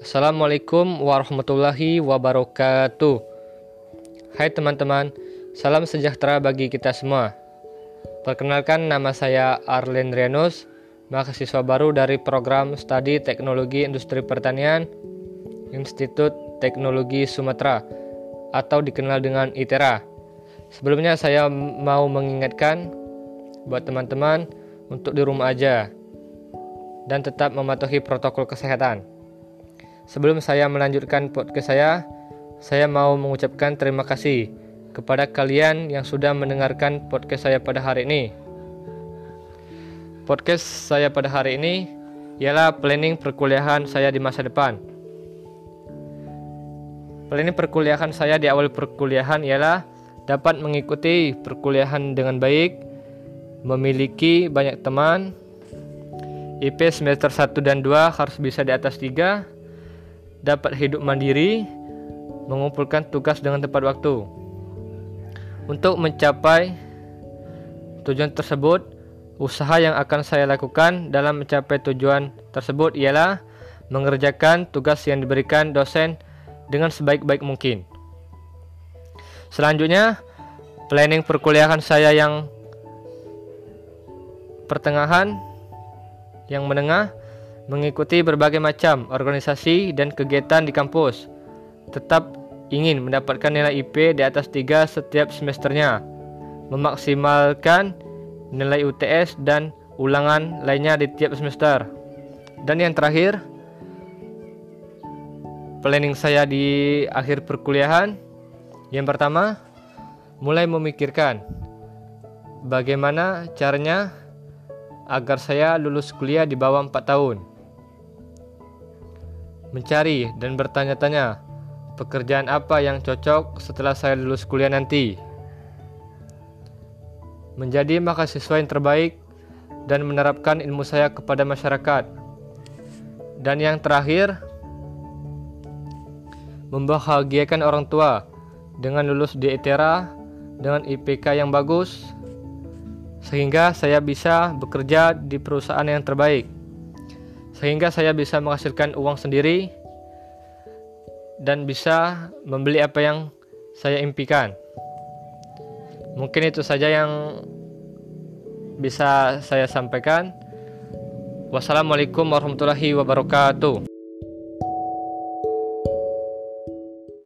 Assalamualaikum warahmatullahi wabarakatuh. Hai teman-teman, salam sejahtera bagi kita semua. Perkenalkan nama saya Arlen Rianus, mahasiswa baru dari program Studi Teknologi Industri Pertanian Institut Teknologi Sumatera atau dikenal dengan ITERA. Sebelumnya saya mau mengingatkan buat teman-teman untuk di rumah aja dan tetap mematuhi protokol kesehatan. Sebelum saya melanjutkan podcast saya, saya mau mengucapkan terima kasih kepada kalian yang sudah mendengarkan podcast saya pada hari ini. Podcast saya pada hari ini ialah planning perkuliahan saya di masa depan. Planning perkuliahan saya di awal perkuliahan ialah dapat mengikuti perkuliahan dengan baik, memiliki banyak teman, IP semester 1 dan 2 harus bisa di atas 3, dapat hidup mandiri, mengumpulkan tugas dengan tepat waktu. Untuk mencapai tujuan tersebut, usaha yang akan saya lakukan dalam mencapai tujuan tersebut ialah mengerjakan tugas yang diberikan dosen dengan sebaik-baik mungkin. Selanjutnya, planning perkuliahan saya yang pertengahan, yang menengah, mengikuti berbagai macam organisasi dan kegiatan di kampus. Tetap ingin mendapatkan nilai IP di atas 3 setiap semesternya. Memaksimalkan nilai UTS dan ulangan lainnya di tiap semester. Dan yang terakhir, planning saya di akhir perkuliahan. Yang pertama, mulai memikirkan bagaimana caranya agar saya lulus kuliah di bawah 4 tahun mencari dan bertanya-tanya pekerjaan apa yang cocok setelah saya lulus kuliah nanti. Menjadi mahasiswa yang terbaik dan menerapkan ilmu saya kepada masyarakat. Dan yang terakhir, membahagiakan orang tua dengan lulus di ITERA dengan IPK yang bagus sehingga saya bisa bekerja di perusahaan yang terbaik sehingga saya bisa menghasilkan uang sendiri dan bisa membeli apa yang saya impikan. Mungkin itu saja yang bisa saya sampaikan. Wassalamualaikum warahmatullahi wabarakatuh.